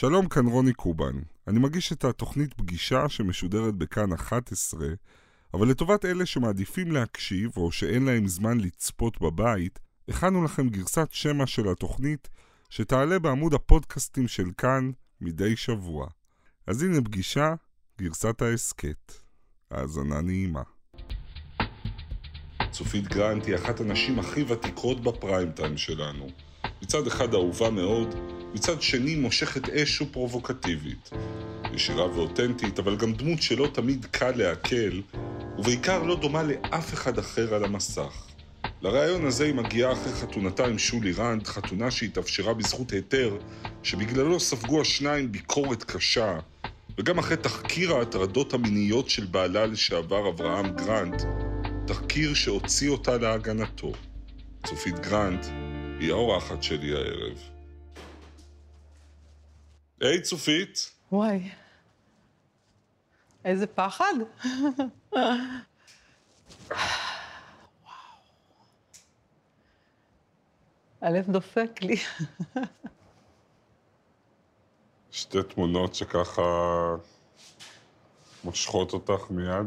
שלום, כאן רוני קובן. אני מגיש את התוכנית פגישה שמשודרת בכאן 11, אבל לטובת אלה שמעדיפים להקשיב או שאין להם זמן לצפות בבית, הכנו לכם גרסת שמע של התוכנית שתעלה בעמוד הפודקאסטים של כאן מדי שבוע. אז הנה פגישה, גרסת ההסכת. האזנה נעימה. צופית גרנט היא אחת הנשים הכי ותיקות בפריים טיים שלנו. מצד אחד אהובה מאוד, מצד שני מושכת אש ופרובוקטיבית. ישירה ואותנטית, אבל גם דמות שלא תמיד קל לעכל, ובעיקר לא דומה לאף אחד אחר על המסך. לרעיון הזה היא מגיעה אחרי חתונתה עם שולי רנד, חתונה שהתאפשרה בזכות היתר, שבגללו ספגו השניים ביקורת קשה, וגם אחרי תחקיר ההטרדות המיניות של בעלה לשעבר אברהם גרנט, תחקיר שהוציא אותה להגנתו. צופית גרנט היא האורחת שלי הערב. היי, צופית. וואי, איזה פחד. הלב דופק לי. שתי תמונות שככה מושכות אותך מיד.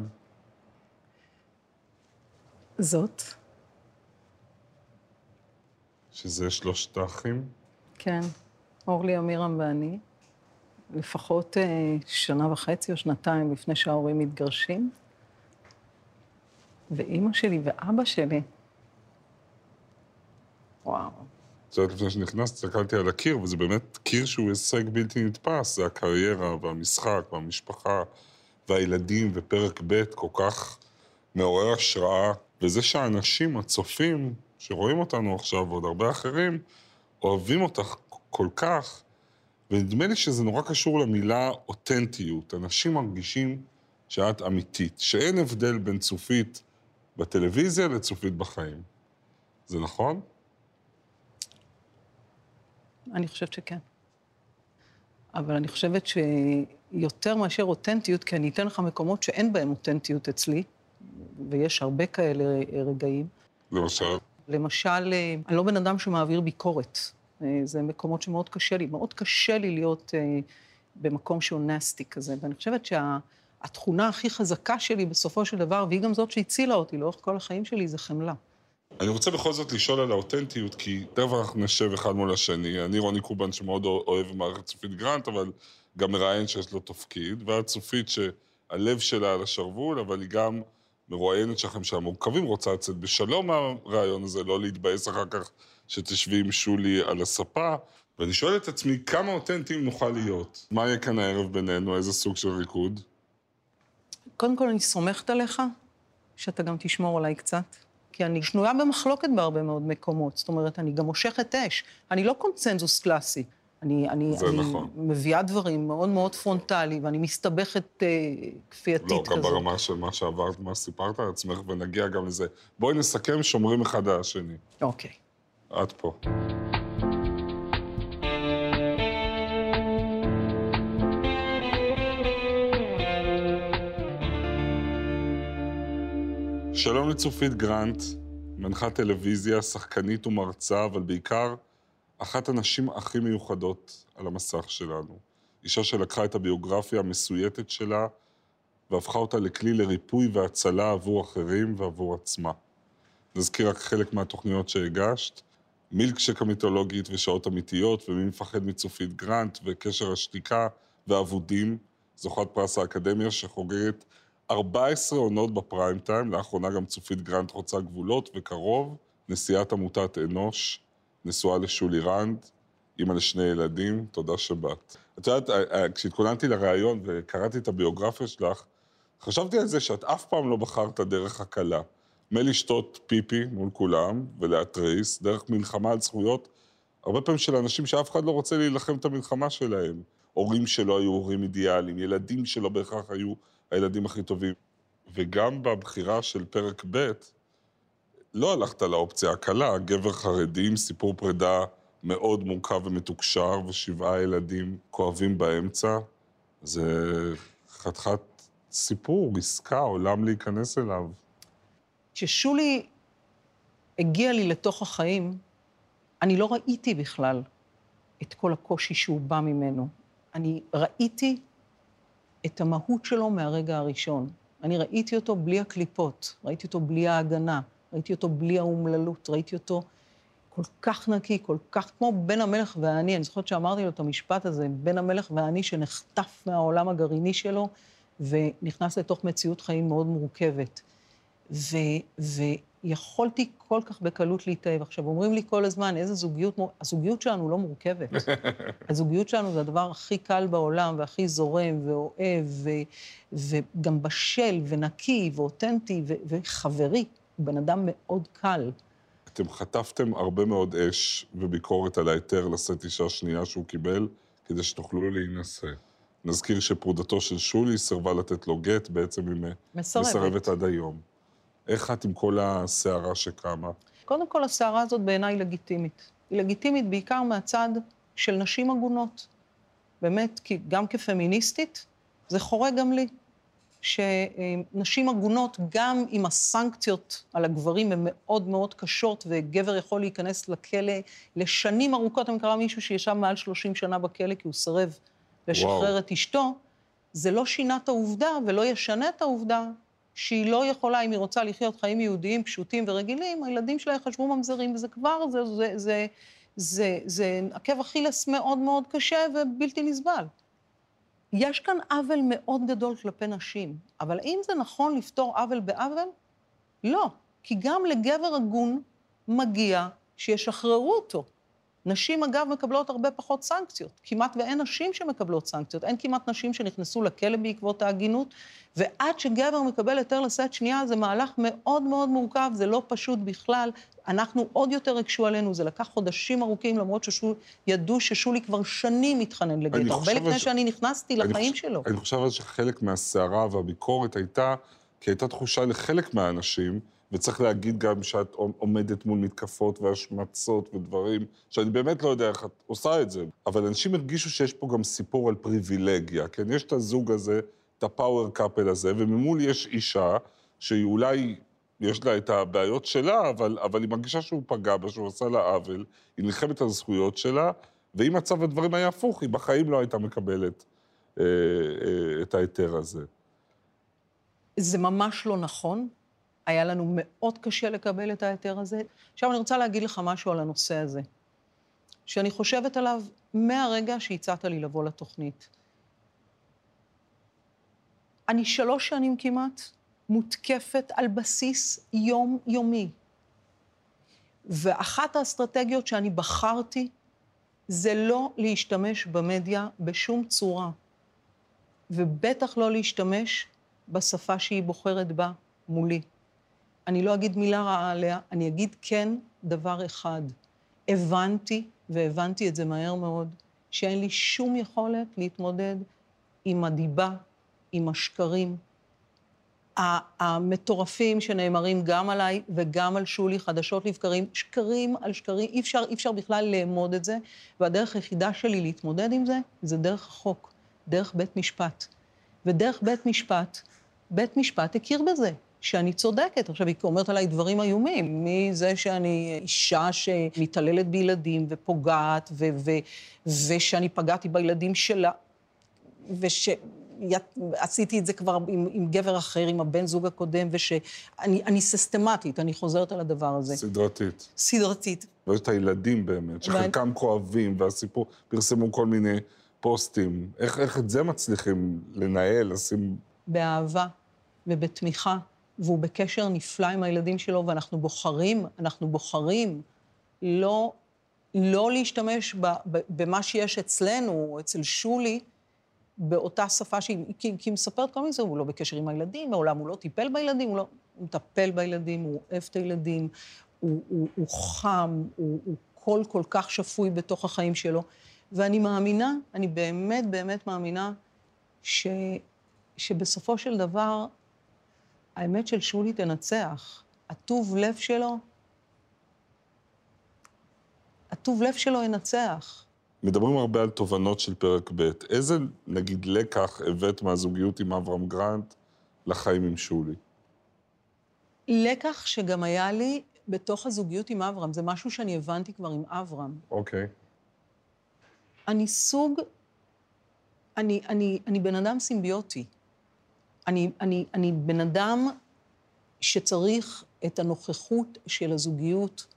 זאת? שזה שלושת האחים? כן, אורלי אמירם ואני. לפחות אה, שנה וחצי או שנתיים לפני שההורים מתגרשים. ואימא שלי ואבא שלי. וואו. את יודעת, לפני שנכנסת, הסתכלתי על הקיר, וזה באמת קיר שהוא הישג בלתי נתפס. זה הקריירה, והמשחק, והמשפחה, והילדים, ופרק ב' כל כך מעורר השראה. וזה שהאנשים, הצופים, שרואים אותנו עכשיו, ועוד הרבה אחרים, אוהבים אותך כל כך, ונדמה לי שזה נורא קשור למילה אותנטיות. אנשים מרגישים שאת אמיתית, שאין הבדל בין צופית בטלוויזיה לצופית בחיים. זה נכון? אני חושבת שכן. אבל אני חושבת שיותר מאשר אותנטיות, כי אני אתן לך מקומות שאין בהם אותנטיות אצלי, ויש הרבה כאלה רגעים. למשל? למשל, אני לא בן אדם שמעביר ביקורת. זה מקומות שמאוד קשה לי. מאוד קשה לי להיות אה, במקום שהוא נסטי כזה. ואני חושבת שהתכונה הכי חזקה שלי בסופו של דבר, והיא גם זאת שהצילה אותי לאורך כל החיים שלי, זה חמלה. אני רוצה בכל זאת לשאול על האותנטיות, כי תכף אנחנו נשב אחד מול השני. אני רוני קובן שמאוד אוהב מערכת צופית גרנט, אבל גם מראיין שיש לו תפקיד, ואת צופית שהלב שלה על השרוול, אבל היא גם מרואיינת שלכם שהמורכבים רוצה לצאת בשלום מהרעיון הזה, לא להתבאס אחר כך שתשבי עם שולי על הספה. ואני שואל את עצמי, כמה אותנטיים נוכל להיות? מה יהיה כאן הערב בינינו? איזה סוג של ריקוד? קודם כל, אני סומכת עליך שאתה גם תשמור עליי קצת. כי אני שנויה במחלוקת בהרבה מאוד מקומות. זאת אומרת, אני גם מושכת אש. אני לא קונצנזוס קלאסי. אני, אני, זה אני נכון. מביאה דברים מאוד מאוד פרונטלי, ואני מסתבכת אה, כפייתית לא, כזאת. גם ברמה של מה שעברת, מה שסיפרת על עצמך, ונגיע גם לזה. בואי נסכם, שומרים אחד על השני. אוקיי. את פה. שלום לצופית גרנט, מנחת טלוויזיה, שחקנית ומרצה, אבל בעיקר אחת הנשים הכי מיוחדות על המסך שלנו. אישה שלקחה את הביוגרפיה המסויטת שלה והפכה אותה לכלי לריפוי והצלה עבור אחרים ועבור עצמה. נזכיר רק חלק מהתוכניות שהגשת, מילקשק המיתולוגית ושעות אמיתיות, ומי מפחד מצופית גרנט, וקשר השתיקה, ואבודים, זוכת פרס האקדמיה שחוגגת 14 עונות בפריים טיים, לאחרונה גם צופית גרנט חוצה גבולות, וקרוב, נשיאת עמותת אנוש, נשואה לשולי רנד, אימא לשני ילדים, תודה שבאת. את יודעת, כשהתכוננתי לראיון וקראתי את הביוגרפיה שלך, חשבתי על זה שאת אף פעם לא בחרת דרך הקלה. מלשתות פיפי מול כולם ולהתריס, דרך מלחמה על זכויות, הרבה פעמים של אנשים שאף אחד לא רוצה להילחם את המלחמה שלהם. הורים שלא היו הורים אידיאליים, ילדים שלא בהכרח היו הילדים הכי טובים. וגם בבחירה של פרק ב', לא הלכת לאופציה הקלה, גבר חרדי עם סיפור פרידה מאוד מורכב ומתוקשר, ושבעה ילדים כואבים באמצע. זה חתיכת סיפור, עסקה, עולם להיכנס אליו. כששולי הגיע לי לתוך החיים, אני לא ראיתי בכלל את כל הקושי שהוא בא ממנו. אני ראיתי את המהות שלו מהרגע הראשון. אני ראיתי אותו בלי הקליפות, ראיתי אותו בלי ההגנה, ראיתי אותו בלי האומללות, ראיתי אותו כל כך נקי, כל כך כמו בן המלך והאני. אני זוכרת שאמרתי לו את המשפט הזה, בן המלך והאני שנחטף מהעולם הגרעיני שלו ונכנס לתוך מציאות חיים מאוד מורכבת. ו, ויכולתי כל כך בקלות להתאהב. עכשיו, אומרים לי כל הזמן, איזה זוגיות, הזוגיות שלנו לא מורכבת. הזוגיות שלנו זה הדבר הכי קל בעולם, והכי זורם, ואוהב, ו, וגם בשל, ונקי, ואותנטי, ו, וחברי. הוא בן אדם מאוד קל. אתם חטפתם הרבה מאוד אש וביקורת על ההיתר לשאת אישה שנייה שהוא קיבל, כדי שתוכלו להינשא. נזכיר שפרודתו של שולי סירבה לתת לו גט, בעצם היא מסרבת, מסרבת עד היום. איך את עם כל הסערה שקמה? קודם כל, הסערה הזאת בעיניי לגיטימית. היא לגיטימית בעיקר מהצד של נשים עגונות. באמת, כי גם כפמיניסטית, זה חורה גם לי. שנשים עגונות, גם אם הסנקציות על הגברים הן מאוד מאוד קשות, וגבר יכול להיכנס לכלא לשנים ארוכות, אני מכירה מישהו שישב מעל 30 שנה בכלא כי הוא סירב לשחרר וואו. את אשתו, זה לא שינה את העובדה ולא ישנה את העובדה שהיא לא יכולה, אם היא רוצה לחיות חיים יהודיים פשוטים ורגילים, הילדים שלה יחשבו ממזרים, וזה כבר, זה, זה, זה, זה, זה, זה עקב אכילס מאוד מאוד קשה ובלתי נסבל. יש כאן עוול מאוד גדול כלפי נשים, אבל האם זה נכון לפתור עוול בעוול? לא, כי גם לגבר הגון מגיע שישחררו אותו. נשים, אגב, מקבלות הרבה פחות סנקציות. כמעט ואין נשים שמקבלות סנקציות. אין כמעט נשים שנכנסו לכלא בעקבות ההגינות, ועד שגבר מקבל היתר לשאת שנייה, זה מהלך מאוד מאוד מורכב, זה לא פשוט בכלל. אנחנו עוד יותר הקשו עלינו, זה לקח חודשים ארוכים, למרות שידעו ששולי כבר שנים מתחנן לגט, הרבה לפני ש... שאני נכנסתי לחיים חוש... שלו. אני חושב שחלק מהסערה והביקורת הייתה, כי הייתה תחושה לחלק מהאנשים, וצריך להגיד גם שאת עומדת מול מתקפות והשמצות ודברים, שאני באמת לא יודע איך את עושה את זה. אבל אנשים הרגישו שיש פה גם סיפור על פריבילגיה, כן? יש את הזוג הזה, את הפאוור קאפל הזה, וממול יש אישה שהיא אולי, יש לה את הבעיות שלה, אבל, אבל היא מרגישה שהוא פגע בה, שהוא עשה לה עוול, היא נלחמת על הזכויות שלה, ואם מצב הדברים היה הפוך, היא בחיים לא הייתה מקבלת אה, אה, את ההיתר הזה. זה ממש לא נכון. היה לנו מאוד קשה לקבל את ההיתר הזה. עכשיו אני רוצה להגיד לך משהו על הנושא הזה, שאני חושבת עליו מהרגע שהצעת לי לבוא לתוכנית. אני שלוש שנים כמעט מותקפת על בסיס יומיומי. ואחת האסטרטגיות שאני בחרתי זה לא להשתמש במדיה בשום צורה, ובטח לא להשתמש בשפה שהיא בוחרת בה מולי. אני לא אגיד מילה רעה עליה, אני אגיד כן דבר אחד. הבנתי, והבנתי את זה מהר מאוד, שאין לי שום יכולת להתמודד עם הדיבה, עם השקרים. המטורפים שנאמרים גם עליי וגם על שולי, חדשות לבקרים, שקרים על שקרים, אי אפשר, אי אפשר בכלל לאמוד את זה, והדרך היחידה שלי להתמודד עם זה, זה דרך החוק, דרך בית משפט. ודרך בית משפט, בית משפט הכיר בזה. שאני צודקת. עכשיו, היא אומרת עליי דברים איומים, מזה שאני אישה שמתעללת בילדים ופוגעת, ו- ו- ושאני פגעתי בילדים שלה, ושעשיתי את זה כבר עם, עם גבר אחר, עם הבן זוג הקודם, ושאני סיסטמטית, אני חוזרת על הדבר הזה. סדרתית. סדרתית. ויש את הילדים באמת, שחלקם ואני... כואבים, והסיפור, פרסמו כל מיני פוסטים. איך, איך את זה מצליחים לנהל, לשים... באהבה ובתמיכה. והוא בקשר נפלא עם הילדים שלו, ואנחנו בוחרים, אנחנו בוחרים לא, לא להשתמש ב, ב, במה שיש אצלנו, אצל שולי, באותה שפה שהיא, כי, היא מספרת כל מיני זה, הוא לא בקשר עם הילדים, מעולם הוא לא טיפל בילדים, הוא לא... הוא מטפל בילדים, הוא אוהב את הילדים, הוא, הוא, הוא חם, הוא, הוא קול כל כך שפוי בתוך החיים שלו. ואני מאמינה, אני באמת באמת מאמינה, ש, שבסופו של דבר האמת של שולי תנצח. הטוב לב שלו, הטוב לב שלו ינצח. מדברים הרבה על תובנות של פרק ב'. איזה, נגיד, לקח הבאת מהזוגיות עם אברהם גרנט לחיים עם שולי? לקח שגם היה לי בתוך הזוגיות עם אברהם. זה משהו שאני הבנתי כבר עם אברהם. אוקיי. Okay. אני סוג אני, אני, אני בן אדם סימביוטי. אני, אני, אני בן אדם שצריך את הנוכחות של הזוגיות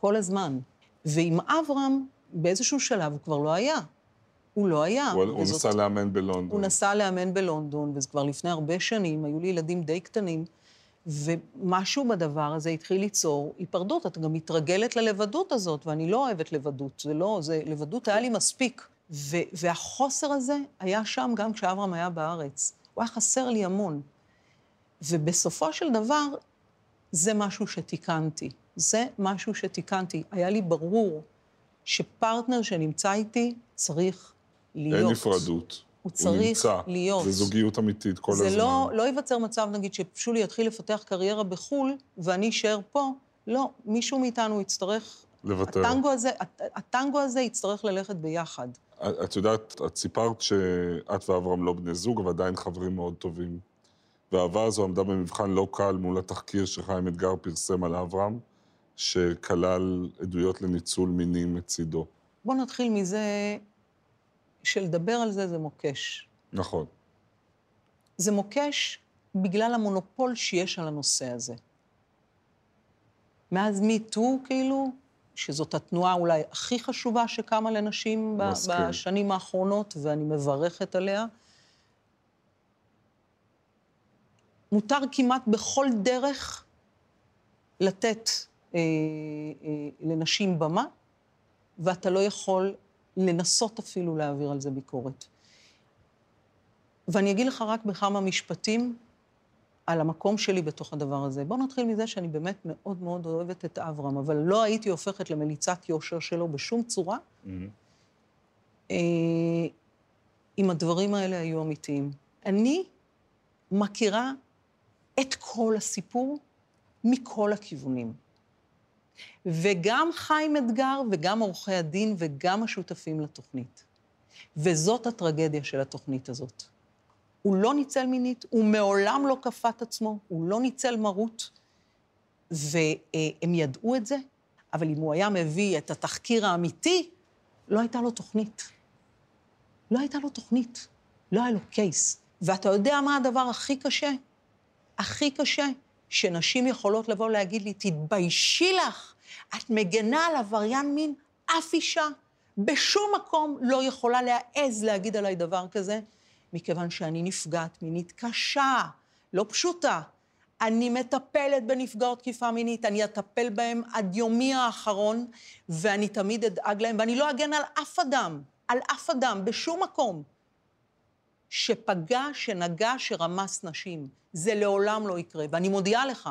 כל הזמן. ועם אברהם, באיזשהו שלב הוא כבר לא היה. הוא לא היה. הוא, הוא נסע לאמן בלונדון. הוא נסע לאמן בלונדון, וזה כבר לפני הרבה שנים, היו לי ילדים די קטנים, ומשהו בדבר הזה התחיל ליצור היפרדות. את גם מתרגלת ללבדות הזאת, ואני לא אוהבת לבדות. זה לא, זה, לבדות היה לי מספיק. ו, והחוסר הזה היה שם גם כשאברהם היה בארץ. הוא היה חסר לי המון. ובסופו של דבר, זה משהו שתיקנתי. זה משהו שתיקנתי. היה לי ברור שפרטנר שנמצא איתי צריך להיות. אין נפרדות. הוא צריך הוא נמצא. להיות. זה זוגיות אמיתית כל זה הזמן. זה לא, לא ייווצר מצב, נגיד, ששולי יתחיל לפתח קריירה בחו"ל, ואני אשאר פה. לא, מישהו מאיתנו יצטרך... לוותר. הטנגו הזה, הטנגו הזה יצטרך ללכת ביחד. את יודעת, את סיפרת שאת ואברהם לא בני זוג, אבל עדיין חברים מאוד טובים. והאהבה הזו עמדה במבחן לא קל מול התחקיר שחיים אתגר פרסם על אברהם, שכלל עדויות לניצול מיני מצידו. בואו נתחיל מזה שלדבר על זה זה מוקש. נכון. זה מוקש בגלל המונופול שיש על הנושא הזה. מאז מי-טו, כאילו, שזאת התנועה אולי הכי חשובה שקמה לנשים מסכים. בשנים האחרונות, ואני מברכת עליה, מותר כמעט בכל דרך לתת אה, אה, לנשים במה, ואתה לא יכול לנסות אפילו להעביר על זה ביקורת. ואני אגיד לך רק בכמה משפטים על המקום שלי בתוך הדבר הזה. בואו נתחיל מזה שאני באמת מאוד מאוד אוהבת את אברהם, אבל לא הייתי הופכת למליצת יושר שלו בשום צורה, mm-hmm. אה, אם הדברים האלה היו אמיתיים. אני מכירה את כל הסיפור מכל הכיוונים. וגם חיים אתגר וגם עורכי הדין וגם השותפים לתוכנית. וזאת הטרגדיה של התוכנית הזאת. הוא לא ניצל מינית, הוא מעולם לא כפה את עצמו, הוא לא ניצל מרות, והם ידעו את זה, אבל אם הוא היה מביא את התחקיר האמיתי, לא הייתה לו תוכנית. לא הייתה לו תוכנית, לא היה לו קייס. ואתה יודע מה הדבר הכי קשה? הכי קשה, שנשים יכולות לבוא להגיד לי, תתביישי לך, את מגנה על עבריין מין, אף אישה בשום מקום לא יכולה להעז להגיד עליי דבר כזה, מכיוון שאני נפגעת מינית קשה, לא פשוטה. אני מטפלת בנפגעות תקיפה מינית, אני אטפל בהם עד יומי האחרון, ואני תמיד אדאג להם, ואני לא אגן על אף אדם, על אף אדם, בשום מקום, שפגע, שנגע, שרמס נשים. זה לעולם לא יקרה. ואני מודיעה לך,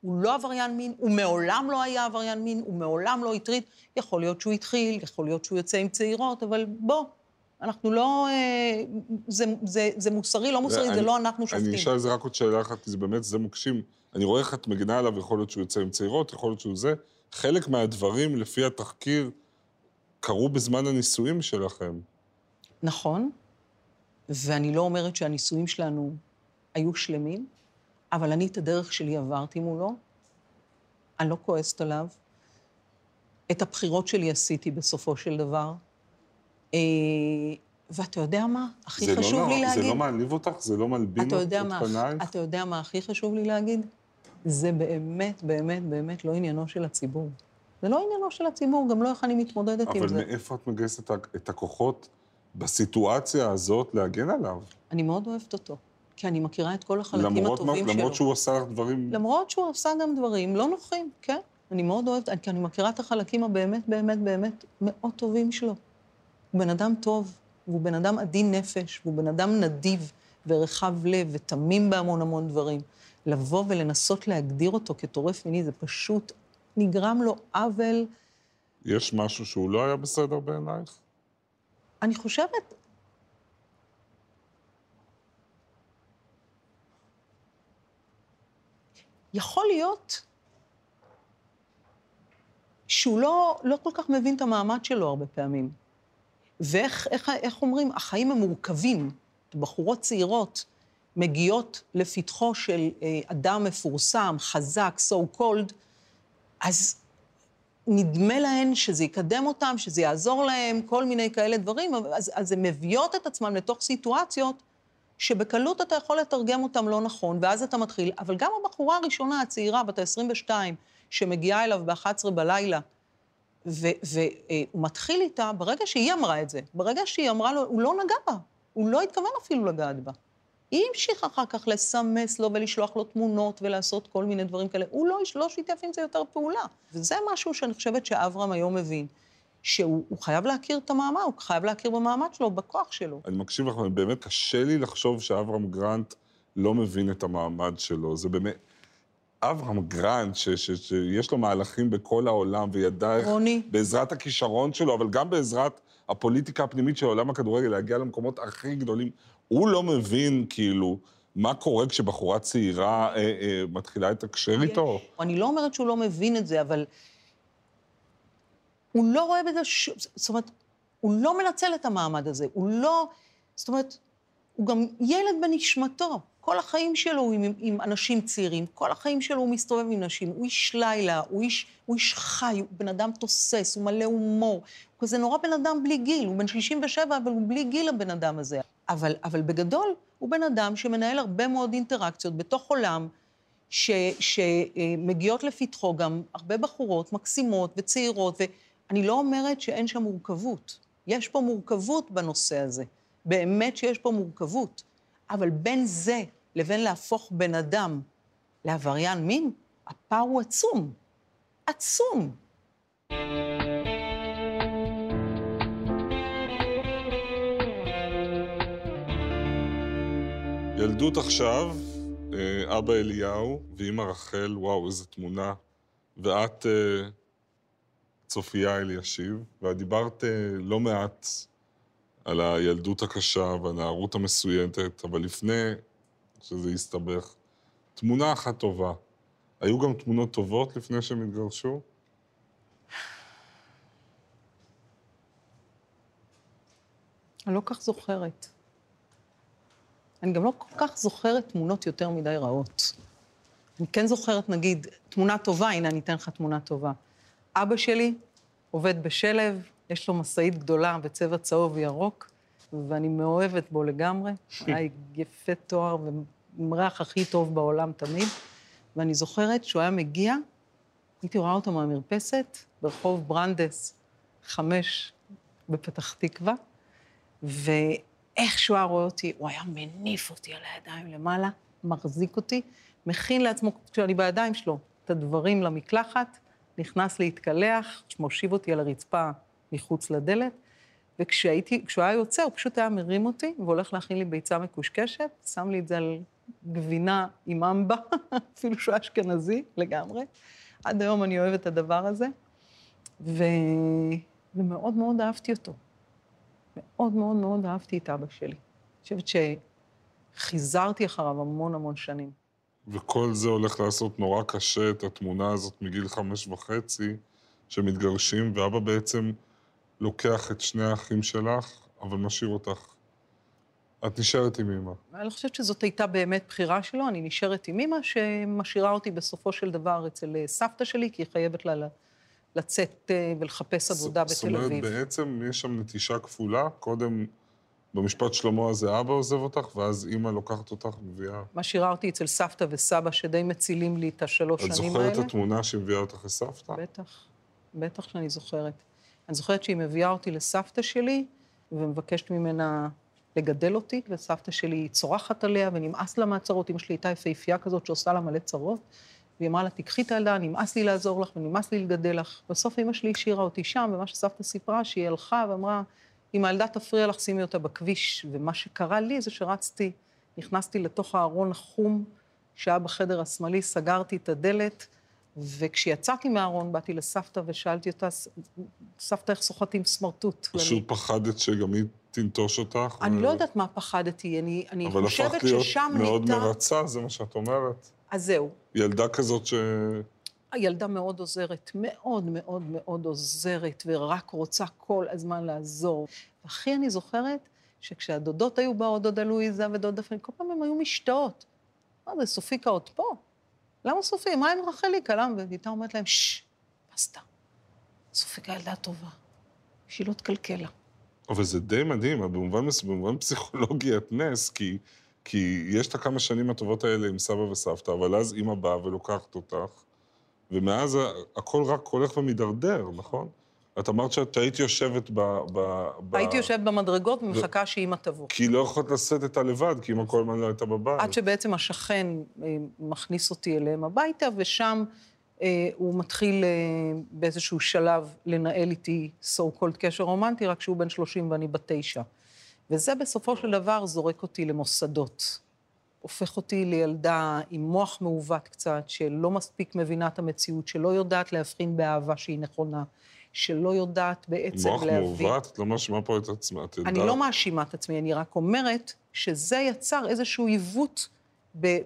הוא לא עבריין מין, הוא מעולם לא היה עבריין מין, הוא מעולם לא הטריד. יכול להיות שהוא התחיל, יכול להיות שהוא יוצא עם צעירות, אבל בוא, אנחנו לא... אה, זה, זה, זה מוסרי, לא מוסרי, אני, זה לא אנחנו שופטים. אני אשאל על זה רק עוד שאלה אחת, כי זה באמת, זה מוקשים. אני רואה איך את מגינה עליו, יכול להיות שהוא יוצא עם צעירות, יכול להיות שהוא זה. חלק מהדברים, לפי התחקיר, קרו בזמן הנישואים שלכם. נכון, ואני לא אומרת שהנישואים שלנו היו שלמים, אבל אני את הדרך שלי עברתי מולו, אני לא כועסת עליו. את הבחירות שלי עשיתי בסופו של דבר. אה, ואתה יודע מה? הכי חשוב לא, לי להגיד... זה לא מעליב אותך? זה לא מלבין את פנייך? אתה יודע מה הכי חשוב לי להגיד? זה באמת, באמת, באמת לא עניינו של הציבור. זה לא עניינו של הציבור, גם לא איך אני מתמודדת עם זה. אבל מאיפה את מגייסת את הכוחות בסיטואציה הזאת להגן עליו? אני מאוד אוהבת אותו. כי אני מכירה את כל החלקים למרות הטובים מה, שלו. למרות שהוא עשה לך דברים... למרות שהוא עשה גם דברים לא נוחים, כן. אני מאוד אוהבת, כי אני מכירה את החלקים הבאמת, באמת, באמת מאוד טובים שלו. הוא בן אדם טוב, והוא בן אדם עדין נפש, והוא בן אדם נדיב ורחב לב ותמים בהמון המון דברים. לבוא ולנסות להגדיר אותו כטורף מיני, זה פשוט נגרם לו עוול. יש משהו שהוא לא היה בסדר בעינייך? אני חושבת, יכול להיות שהוא לא, לא כל כך מבין את המעמד שלו הרבה פעמים. ואיך איך, איך אומרים, החיים הם מורכבים. בחורות צעירות מגיעות לפתחו של אה, אדם מפורסם, חזק, so called, אז נדמה להן שזה יקדם אותם, שזה יעזור להם, כל מיני כאלה דברים, אז, אז הן מביאות את עצמן לתוך סיטואציות שבקלות אתה יכול לתרגם אותם לא נכון, ואז אתה מתחיל. אבל גם הבחורה הראשונה, הצעירה, בת ה-22, שמגיעה אליו ב-11 בלילה, והוא מתחיל איתה, ברגע שהיא אמרה את זה, ברגע שהיא אמרה לו, הוא לא נגע בה, הוא לא התכוון אפילו לגעת בה. היא המשיכה אחר כך לסמס לו ולשלוח לו תמונות ולעשות כל מיני דברים כאלה. הוא לא, לא שיתף עם זה יותר פעולה. וזה משהו שאני חושבת שאברהם היום מבין. שהוא חייב להכיר את המאמר, הוא חייב להכיר במעמד שלו, בכוח שלו. אני מקשיב לך, באמת קשה לי לחשוב שאברהם גרנט לא מבין את המעמד שלו. זה באמת... אברהם גרנט, ש, ש, שיש לו מהלכים בכל העולם, וידע איך, רוני. בעזרת הכישרון שלו, אבל גם בעזרת הפוליטיקה הפנימית של עולם הכדורגל, להגיע למקומות הכי גדולים. הוא לא מבין, כאילו, מה קורה כשבחורה צעירה אה, אה, מתחילה לתקשר איתו? אני לא אומרת שהוא לא מבין את זה, אבל הוא לא רואה בזה ש... זאת אומרת, הוא לא מנצל את המעמד הזה, הוא לא... זאת אומרת, הוא גם ילד בנשמתו. כל החיים שלו הוא עם, עם אנשים צעירים, כל החיים שלו הוא מסתובב עם נשים, הוא איש לילה, הוא איש, הוא איש חי, הוא בן אדם תוסס, הוא מלא הומור. הוא כזה נורא בן אדם בלי גיל, הוא בן 67, אבל הוא בלי גיל הבן אדם הזה. אבל, אבל בגדול, הוא בן אדם שמנהל הרבה מאוד אינטראקציות בתוך עולם, ש, שמגיעות לפתחו גם הרבה בחורות מקסימות וצעירות, ואני לא אומרת שאין שם מורכבות. יש פה מורכבות בנושא הזה. באמת שיש פה מורכבות. אבל בין זה לבין להפוך בן אדם לעבריין מין, הפער הוא עצום. עצום. ילדות עכשיו, אה, אבא אליהו ואימא רחל, וואו, איזו תמונה. ואת, אה, צופיה אלישיב, ואת דיברת אה, לא מעט על הילדות הקשה והנערות המסויטת, אבל לפני שזה יסתבך, תמונה אחת טובה. היו גם תמונות טובות לפני שהם התגרשו? אני לא כך זוכרת. אני גם לא כל כך זוכרת תמונות יותר מדי רעות. אני כן זוכרת, נגיד, תמונה טובה, הנה, אני אתן לך תמונה טובה. אבא שלי עובד בשלב, יש לו משאית גדולה בצבע צהוב וירוק, ואני מאוהבת בו לגמרי. היה יפה תואר ועם ריח הכי טוב בעולם תמיד. ואני זוכרת שהוא היה מגיע, הייתי רואה אותו מהמרפסת ברחוב ברנדס, חמש בפתח תקווה, ואיך שהוא היה רואה אותי, הוא היה מניף אותי על הידיים למעלה, מחזיק אותי, מכין לעצמו, כשאני בידיים שלו, את הדברים למקלחת, נכנס להתקלח, מושיב אותי על הרצפה מחוץ לדלת, וכשהייתי, כשהוא היה יוצא, הוא פשוט היה מרים אותי והולך להכין לי ביצה מקושקשת, שם לי את זה על גבינה עם אמבה, אפילו שהוא אשכנזי לגמרי. עד היום אני אוהבת את הדבר הזה, ו... ומאוד מאוד אהבתי אותו. מאוד מאוד מאוד אהבתי את אבא שלי. אני חושבת שחיזרתי אחריו המון המון שנים. וכל זה הולך לעשות נורא קשה, את התמונה הזאת מגיל חמש וחצי, שמתגרשים, ואבא בעצם לוקח את שני האחים שלך, אבל משאיר אותך. את נשארת עם אמא. אני חושבת שזאת הייתה באמת בחירה שלו, אני נשארת עם אמא, שמשאירה אותי בסופו של דבר אצל אה, סבתא שלי, כי היא חייבת לה לצאת אה, ולחפש עבודה בתל אביב. זאת אומרת, בעצם יש שם נטישה כפולה, קודם... במשפט שלמה הזה אבא עוזב אותך, ואז אימא לוקחת אותך ומביאה... משאירה אותי אצל סבתא וסבא, שדי מצילים לי את השלוש שנים האלה. את זוכרת את התמונה שהביאה אותך לסבתא? בטח, בטח שאני זוכרת. אני זוכרת שהיא מביאה אותי לסבתא שלי, ומבקשת ממנה לגדל אותי, וסבתא שלי צורחת עליה, ונמאס לה מהצרות. אמא שלי הייתה יפהפייה כזאת שעושה לה מלא צרות, והיא אמרה לה, תקחי את הילדה, נמאס לי לעזור לך ונמאס לי לגדל לך. בסוף אמא שלי השאירה אותי שם, ומה שסבתא סיפרה, שהיא הלכה ואמרה, אם הילדה תפריע לך, שימי אותה בכביש. ומה שקרה לי זה שרצתי, נכנסתי לתוך הארון החום שהיה בחדר השמאלי, סגרתי את הדלת, וכשיצאתי מהארון, באתי לסבתא ושאלתי אותה, סבתא, איך סוחטים סמרטוט? פשוט ואני... פחדת שגם היא תנטוש אותך? אני ו... לא יודעת מה פחדתי, אני, אני חושבת ששם ניתן... אבל הפכת להיות מאוד מרצה, זה מה שאת אומרת. אז זהו. ילדה כזאת ש... הילדה מאוד עוזרת, מאוד מאוד מאוד עוזרת, ורק רוצה כל הזמן לעזור. והכי אני זוכרת שכשהדודות היו באות, דודה לואיזה ודודה פרנק, כל פעם הן היו משתאות. מה זה, סופיקה עוד פה? למה סופי? מה עם רחליקה? למה? והיא הייתה אומרת להם, ששש, פסטה. סופיקה ילדה טובה, שהיא לא תקלקל לה. אבל זה די מדהים, במובן, במובן פסיכולוגי את נס, כי, כי יש את הכמה שנים הטובות האלה עם סבא וסבתא, אבל אז אימא באה ולוקחת אותך, ומאז הכל רק הולך ומידרדר, נכון? את אמרת שאת היית יושבת ב... ב, ב... הייתי יושבת במדרגות ומחכה ו... שאימא תבוא. כי לא יכולת לשאת את הלבד, כי אימא כל הזמן לא הייתה בבית. עד שבעצם השכן אה, מכניס אותי אליהם הביתה, ושם אה, הוא מתחיל אה, באיזשהו שלב לנהל איתי so called קשר רומנטי, רק שהוא בן 30 ואני בת תשע. וזה בסופו של דבר זורק אותי למוסדות. הופך אותי לילדה עם מוח מעוות קצת, שלא מספיק מבינה את המציאות, שלא יודעת להבחין באהבה שהיא נכונה, שלא יודעת בעצם מוח להבין... מוח מעוות? את לא מאשימה פה את עצמה, את יודעת. אני לא מאשימה את עצמי, אני רק אומרת שזה יצר איזשהו עיוות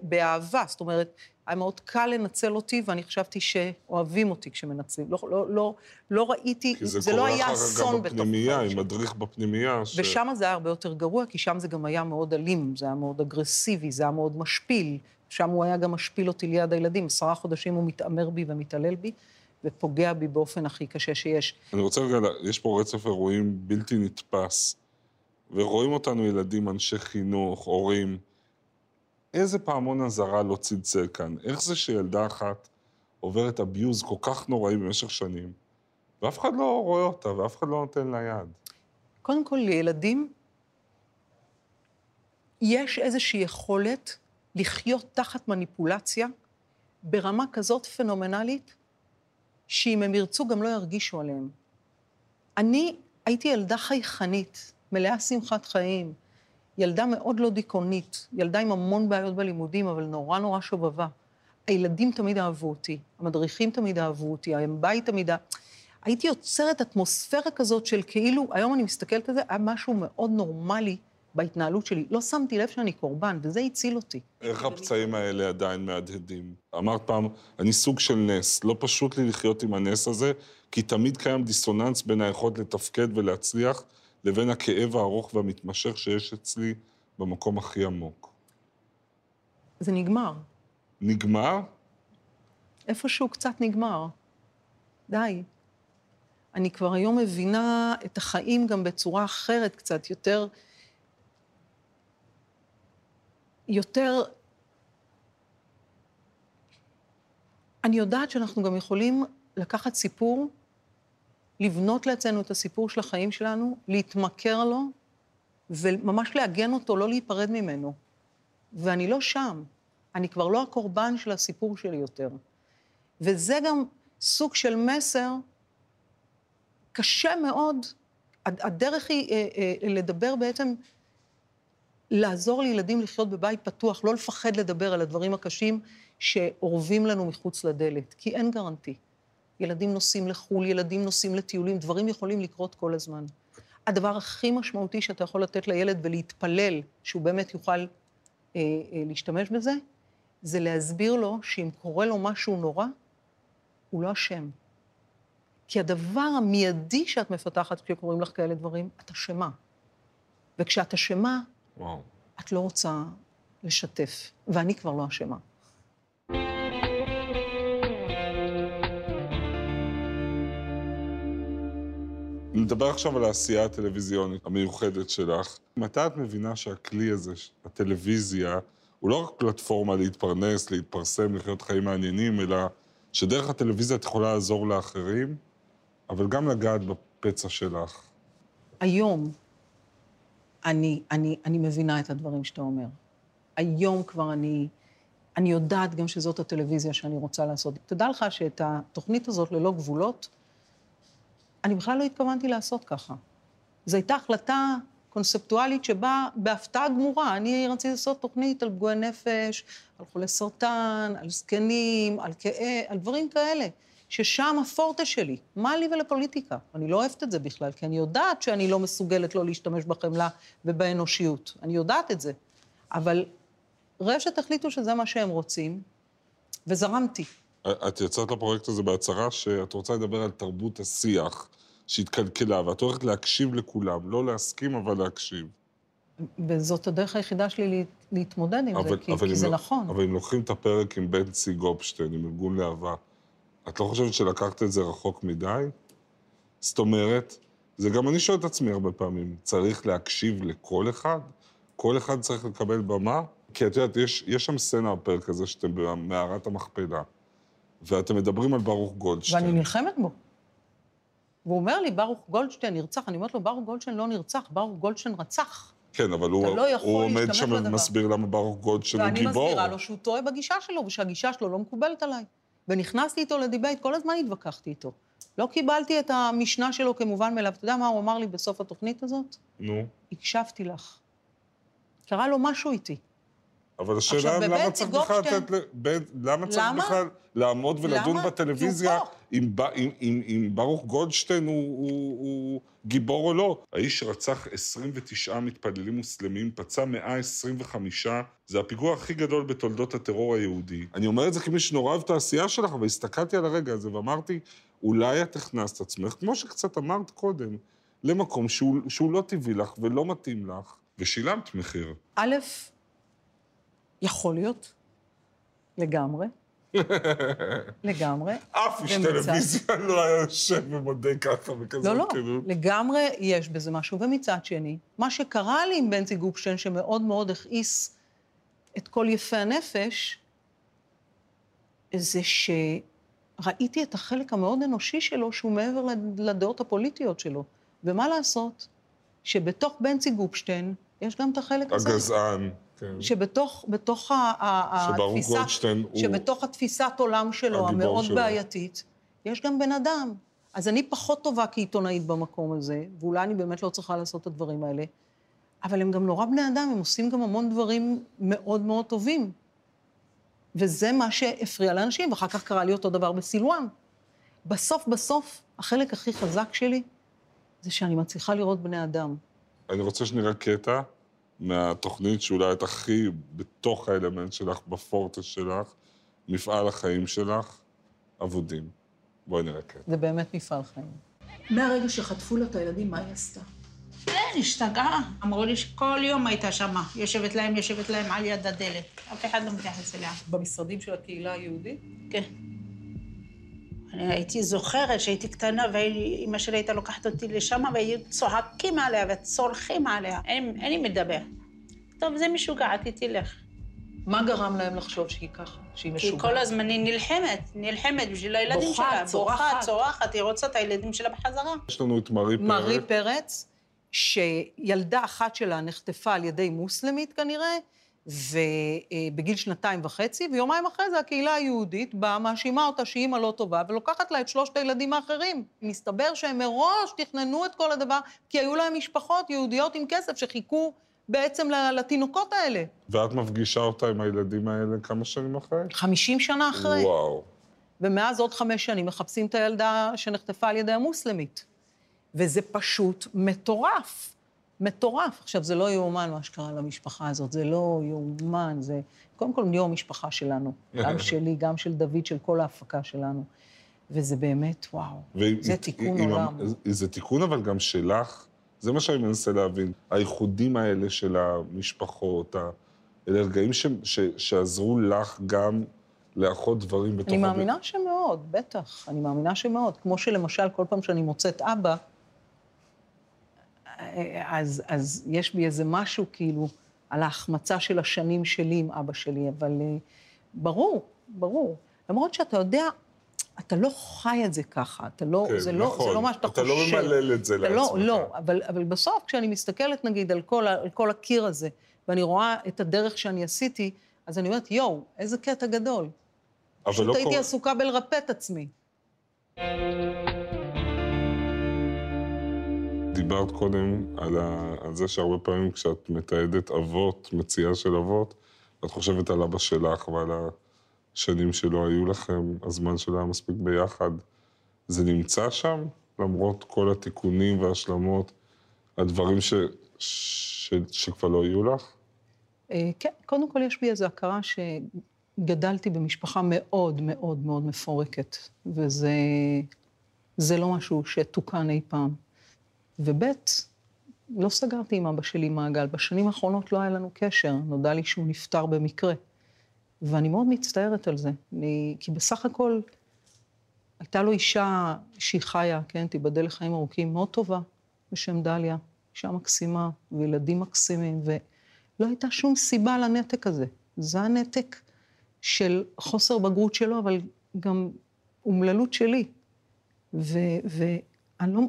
באהבה. זאת אומרת, היה מאוד קל לנצל אותי, ואני חשבתי שאוהבים אותי כשמנצלים. לא, לא, לא, לא ראיתי, זה, זה לא היה אסון בתוך... כי זה קורה אחר גם בפנימייה, עם מדריך בפנימייה. ש... ושם זה היה הרבה יותר גרוע, כי שם זה גם היה מאוד אלים, זה היה מאוד אגרסיבי, זה היה מאוד משפיל. שם הוא היה גם משפיל אותי ליד הילדים. עשרה חודשים הוא מתעמר בי ומתעלל בי, ופוגע בי באופן הכי קשה שיש. אני רוצה רגע, יש פה רצף אירועים בלתי נתפס, ורואים אותנו ילדים, אנשי חינוך, הורים. איזה פעמון אזהרה לא צלצל כאן? איך זה שילדה אחת עוברת אביוז כל כך נוראי במשך שנים, ואף אחד לא רואה אותה ואף אחד לא נותן לה יד? קודם כל, לילדים יש איזושהי יכולת לחיות תחת מניפולציה ברמה כזאת פנומנלית, שאם הם ירצו גם לא ירגישו עליהם. אני הייתי ילדה חייכנית, מלאה שמחת חיים, ילדה מאוד לא דיכאונית, ילדה עם המון בעיות בלימודים, אבל נורא נורא שובבה. הילדים תמיד אהבו אותי, המדריכים תמיד אהבו אותי, הבית תמיד... הייתי יוצרת אטמוספירה כזאת של כאילו, היום אני מסתכלת על זה, היה משהו מאוד נורמלי בהתנהלות שלי. לא שמתי לב שאני קורבן, וזה הציל אותי. איך הפצעים האלה עדיין מהדהדים? אמרת פעם, אני סוג של נס. לא פשוט לי לחיות עם הנס הזה, כי תמיד קיים דיסוננס בין היכולת לתפקד ולהצליח לבין הכאב הארוך והמתמשך שיש אצלי במקום הכי עמוק. זה נגמר. נגמר? איפשהו קצת נגמר. די. אני כבר היום מבינה את החיים גם בצורה אחרת קצת, יותר... יותר... אני יודעת שאנחנו גם יכולים לקחת סיפור לבנות לעצמנו את הסיפור של החיים שלנו, להתמכר לו, וממש לעגן אותו, לא להיפרד ממנו. ואני לא שם. אני כבר לא הקורבן של הסיפור שלי יותר. וזה גם סוג של מסר קשה מאוד. הדרך היא אה, אה, לדבר בעצם, לעזור לילדים לחיות בבית פתוח, לא לפחד לדבר על הדברים הקשים שאורבים לנו מחוץ לדלת, כי אין גרנטי. ילדים נוסעים לחו"ל, ילדים נוסעים לטיולים, דברים יכולים לקרות כל הזמן. הדבר הכי משמעותי שאתה יכול לתת לילד ולהתפלל שהוא באמת יוכל אה, אה, להשתמש בזה, זה להסביר לו שאם קורה לו משהו נורא, הוא לא אשם. כי הדבר המיידי שאת מפתחת כשקוראים לך כאלה דברים, את אשמה. וכשאת אשמה, את לא רוצה לשתף, ואני כבר לא אשמה. נדבר עכשיו על העשייה הטלוויזיונית המיוחדת שלך. מתי את מבינה שהכלי הזה, הטלוויזיה, הוא לא רק פלטפורמה להתפרנס, להתפרסם, לחיות חיים מעניינים, אלא שדרך הטלוויזיה את יכולה לעזור לאחרים, אבל גם לגעת בפצע שלך. היום אני, אני, אני מבינה את הדברים שאתה אומר. היום כבר אני, אני יודעת גם שזאת הטלוויזיה שאני רוצה לעשות. תדע לך שאת התוכנית הזאת, ללא גבולות, אני בכלל לא התכוונתי לעשות ככה. זו הייתה החלטה קונספטואלית שבאה בהפתעה גמורה. אני רציתי לעשות תוכנית על פגועי נפש, על חולי סרטן, על זקנים, על כאב, על דברים כאלה, ששם הפורטה שלי. מה לי ולפוליטיקה? אני לא אוהבת את זה בכלל, כי אני יודעת שאני לא מסוגלת לא להשתמש בחמלה ובאנושיות. אני יודעת את זה. אבל רשת החליטו שזה מה שהם רוצים, וזרמתי. את יצרת לפרויקט הזה בהצהרה שאת רוצה לדבר על תרבות השיח שהתקלקלה, ואת הולכת להקשיב לכולם, לא להסכים, אבל להקשיב. וזאת הדרך היחידה שלי להתמודד עם אבל, זה, כי, כי זה לא, נכון. אבל אם לוקחים את הפרק עם בנצי גופשטיין, עם ארגון להבה, את לא חושבת שלקחת את זה רחוק מדי? זאת אומרת, זה גם אני שואל את עצמי הרבה פעמים, צריך להקשיב לכל אחד? כל אחד צריך לקבל במה? כי את יודעת, יש, יש שם סצנה בפרק הזה שאתם במערת המכפלה, ואתם מדברים על ברוך גולדשטיין. ואני נלחמת בו. והוא אומר לי, ברוך גולדשטיין נרצח. אני אומרת לו, ברוך גולדשטיין לא נרצח, ברוך גולדשטיין רצח. כן, אבל הוא, לא הוא עומד שם. ומסביר למה ברוך גולדשטיין הוא גיבור. ואני מסבירה לו שהוא טועה בגישה שלו, ושהגישה שלו לא מקובלת עליי. ונכנסתי איתו לדיבייט, כל הזמן התווכחתי איתו. לא קיבלתי את המשנה שלו כמובן מאליו. אתה יודע מה הוא אמר לי בסוף התוכנית הזאת? נו, הקשבתי לך. קרה לו משהו איתי. אבל השאלה עכשיו, למה צריך בכלל לתת... למה צריך? בכלל לעמוד ולדון למה? בטלוויזיה. אם אם- אם- אם ברוך גולדשטיין הוא- הוא הוא גיבור או לא? האיש רצח 29 מתפללים מוסלמים, פצע 125, זה הפיגוע הכי גדול בתולדות הטרור היהודי. אני אומר את זה כמי שנורא אוהב את העשייה שלך, אבל הסתכלתי על הרגע הזה ואמרתי, אולי את הכנסת עצמך, כמו שקצת אמרת קודם, למקום שהוא, שהוא לא טבעי לך ולא מתאים לך, ושילמת מחיר. א', יכול להיות, לגמרי. לגמרי. אף איש טלוויזיה לא היה יושב ומודה ככה בכזאת לא, לא, כנות. לגמרי יש בזה משהו. ומצד שני, מה שקרה לי עם בנצי גופשטיין, שמאוד מאוד הכעיס את כל יפי הנפש, זה שראיתי את החלק המאוד אנושי שלו, שהוא מעבר לד- לדעות הפוליטיות שלו. ומה לעשות? שבתוך בנצי גופשטיין יש גם את החלק הזה. הגזען, כן. שבתוך בתוך התפיסה, שבתוך התפיסת עולם שלו, המאוד שלו. בעייתית, יש גם בן אדם. אז אני פחות טובה כעיתונאית במקום הזה, ואולי אני באמת לא צריכה לעשות את הדברים האלה, אבל הם גם נורא בני אדם, הם עושים גם המון דברים מאוד מאוד טובים. וזה מה שהפריע לאנשים, ואחר כך קרה לי אותו דבר בסילואן. בסוף בסוף, החלק הכי חזק שלי, זה שאני מצליחה לראות בני אדם. אני רוצה שנראה קטע מהתוכנית שאולי את הכי בתוך האלמנט שלך, בפורטה שלך, מפעל החיים שלך, אבודים. בואי נראה קטע. זה באמת מפעל חיים. מהרגע שחטפו לה את הילדים, מה היא עשתה? כן, השתגעה. אמרו לי שכל יום הייתה שמה. יושבת להם, יושבת להם על יד הדלת. אף אחד לא מתייחס אליה. במשרדים של הקהילה היהודית? כן. אני הייתי זוכרת שהייתי קטנה, ואימא שלי הייתה לוקחת אותי לשם, והיו צוחקים עליה וצורכים עליה. אין, אין לי מדבר. טוב, זה משוגעת, היא תלך. מה גרם להם לחשוב שהיא ככה, שהיא כי משוגעת? כל הזמן היא נלחמת, נלחמת בשביל הילדים בוכה, שלה. צורחת. בוכה, צורחת, היא רוצה את הילדים שלה בחזרה. יש לנו את מרי פרץ. מרי פרץ, שילדה אחת שלה נחטפה על ידי מוסלמית כנראה, ובגיל שנתיים וחצי, ויומיים אחרי זה הקהילה היהודית באה, מאשימה אותה שהיא אימא לא טובה, ולוקחת לה את שלושת הילדים האחרים. מסתבר שהם מראש תכננו את כל הדבר, כי היו להם משפחות יהודיות עם כסף שחיכו בעצם לתינוקות האלה. ואת מפגישה אותה עם הילדים האלה כמה שנים אחרי? 50 שנה אחרי. וואו. ומאז עוד חמש שנים מחפשים את הילדה שנחטפה על ידי המוסלמית. וזה פשוט מטורף. מטורף. עכשיו, זה לא יאומן מה שקרה למשפחה הזאת, זה לא יאומן, זה... קודם כל, נהיו המשפחה שלנו. גם שלי, גם של דוד, של כל ההפקה שלנו. וזה באמת, וואו, והיא- זה תיקון היא- עולם. זה תיקון אבל גם שלך, זה מה שאני מנסה להבין. האיחודים האלה של המשפחות, ה- אלה רגעים ש- ש- שעזרו לך גם לאחות דברים בתוך... אני הבית. מאמינה שמאוד, בטח. אני מאמינה שמאוד. כמו שלמשל, כל פעם שאני מוצאת אבא, אז, אז יש בי איזה משהו, כאילו, על ההחמצה של השנים שלי עם אבא שלי, אבל אה, ברור, ברור. למרות שאתה יודע, אתה לא חי את זה ככה, אתה לא, כן, זה, לא, נכון. זה לא מה שאתה אתה חושב. לא ממלל את זה אתה לעצמך. לא, לא, אבל, אבל בסוף, כשאני מסתכלת, נגיד, על כל, על כל הקיר הזה, ואני רואה את הדרך שאני עשיתי, אז אני אומרת, יואו, איזה קטע גדול. אבל פשוט לא הייתי קורה- עסוקה בלרפא את עצמי. דיברת קודם על, ה... על זה שהרבה פעמים כשאת מתעדת אבות, מציאה של אבות, את חושבת על אבא שלך ועל השנים שלא היו לכם, הזמן שלא היה מספיק ביחד. זה נמצא שם, למרות כל התיקונים וההשלמות, הדברים ש... ש... שכבר לא יהיו לך? אה, כן, קודם כל יש בי איזו הכרה שגדלתי במשפחה מאוד מאוד מאוד מפורקת, וזה זה לא משהו שתוקן אי פעם. וב', לא סגרתי עם אבא שלי מעגל. בשנים האחרונות לא היה לנו קשר, נודע לי שהוא נפטר במקרה. ואני מאוד מצטערת על זה, אני, כי בסך הכל הייתה לו אישה שהיא חיה, כן, תיבדל לחיים ארוכים, מאוד טובה, בשם דליה, אישה מקסימה, וילדים מקסימים, ולא הייתה שום סיבה לנתק הזה. זה הנתק של חוסר בגרות שלו, אבל גם אומללות שלי. ואני לא...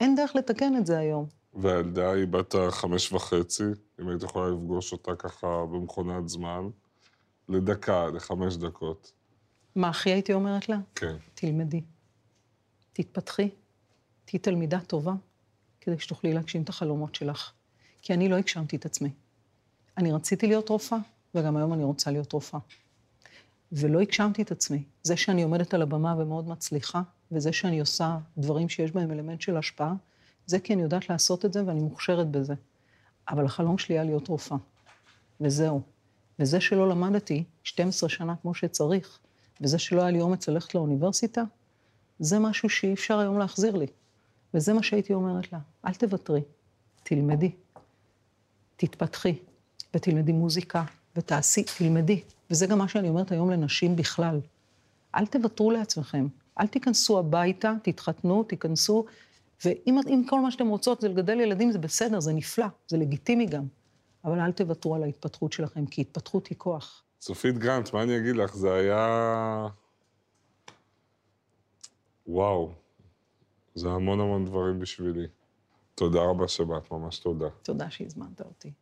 אין דרך לתקן את זה היום. והילדה היא בת החמש וחצי, אם היית יכולה לפגוש אותה ככה במכונת זמן, לדקה, לחמש דקות. מה הכי הייתי אומרת לה? כן. תלמדי. תתפתחי, תהיי תלמידה טובה, כדי שתוכלי להגשים את החלומות שלך. כי אני לא הגשמתי את עצמי. אני רציתי להיות רופאה, וגם היום אני רוצה להיות רופאה. ולא הגשמתי את עצמי. זה שאני עומדת על הבמה ומאוד מצליחה, וזה שאני עושה דברים שיש בהם אלמנט של השפעה, זה כי אני יודעת לעשות את זה ואני מוכשרת בזה. אבל החלום שלי היה להיות רופאה. וזהו. וזה שלא למדתי 12 שנה כמו שצריך, וזה שלא היה לי אומץ ללכת לאוניברסיטה, זה משהו שאי אפשר היום להחזיר לי. וזה מה שהייתי אומרת לה, אל תוותרי, תלמדי, תתפתחי, ותלמדי מוזיקה, ותעשי, תלמדי. וזה גם מה שאני אומרת היום לנשים בכלל. אל תוותרו לעצמכם, אל תיכנסו הביתה, תתחתנו, תיכנסו, ואם כל מה שאתם רוצות זה לגדל ילדים, זה בסדר, זה נפלא, זה לגיטימי גם. אבל אל תוותרו על ההתפתחות שלכם, כי התפתחות היא כוח. צופית גרנט, מה אני אגיד לך? זה היה... וואו. זה המון המון דברים בשבילי. תודה רבה שבאת, ממש תודה. תודה שהזמנת אותי.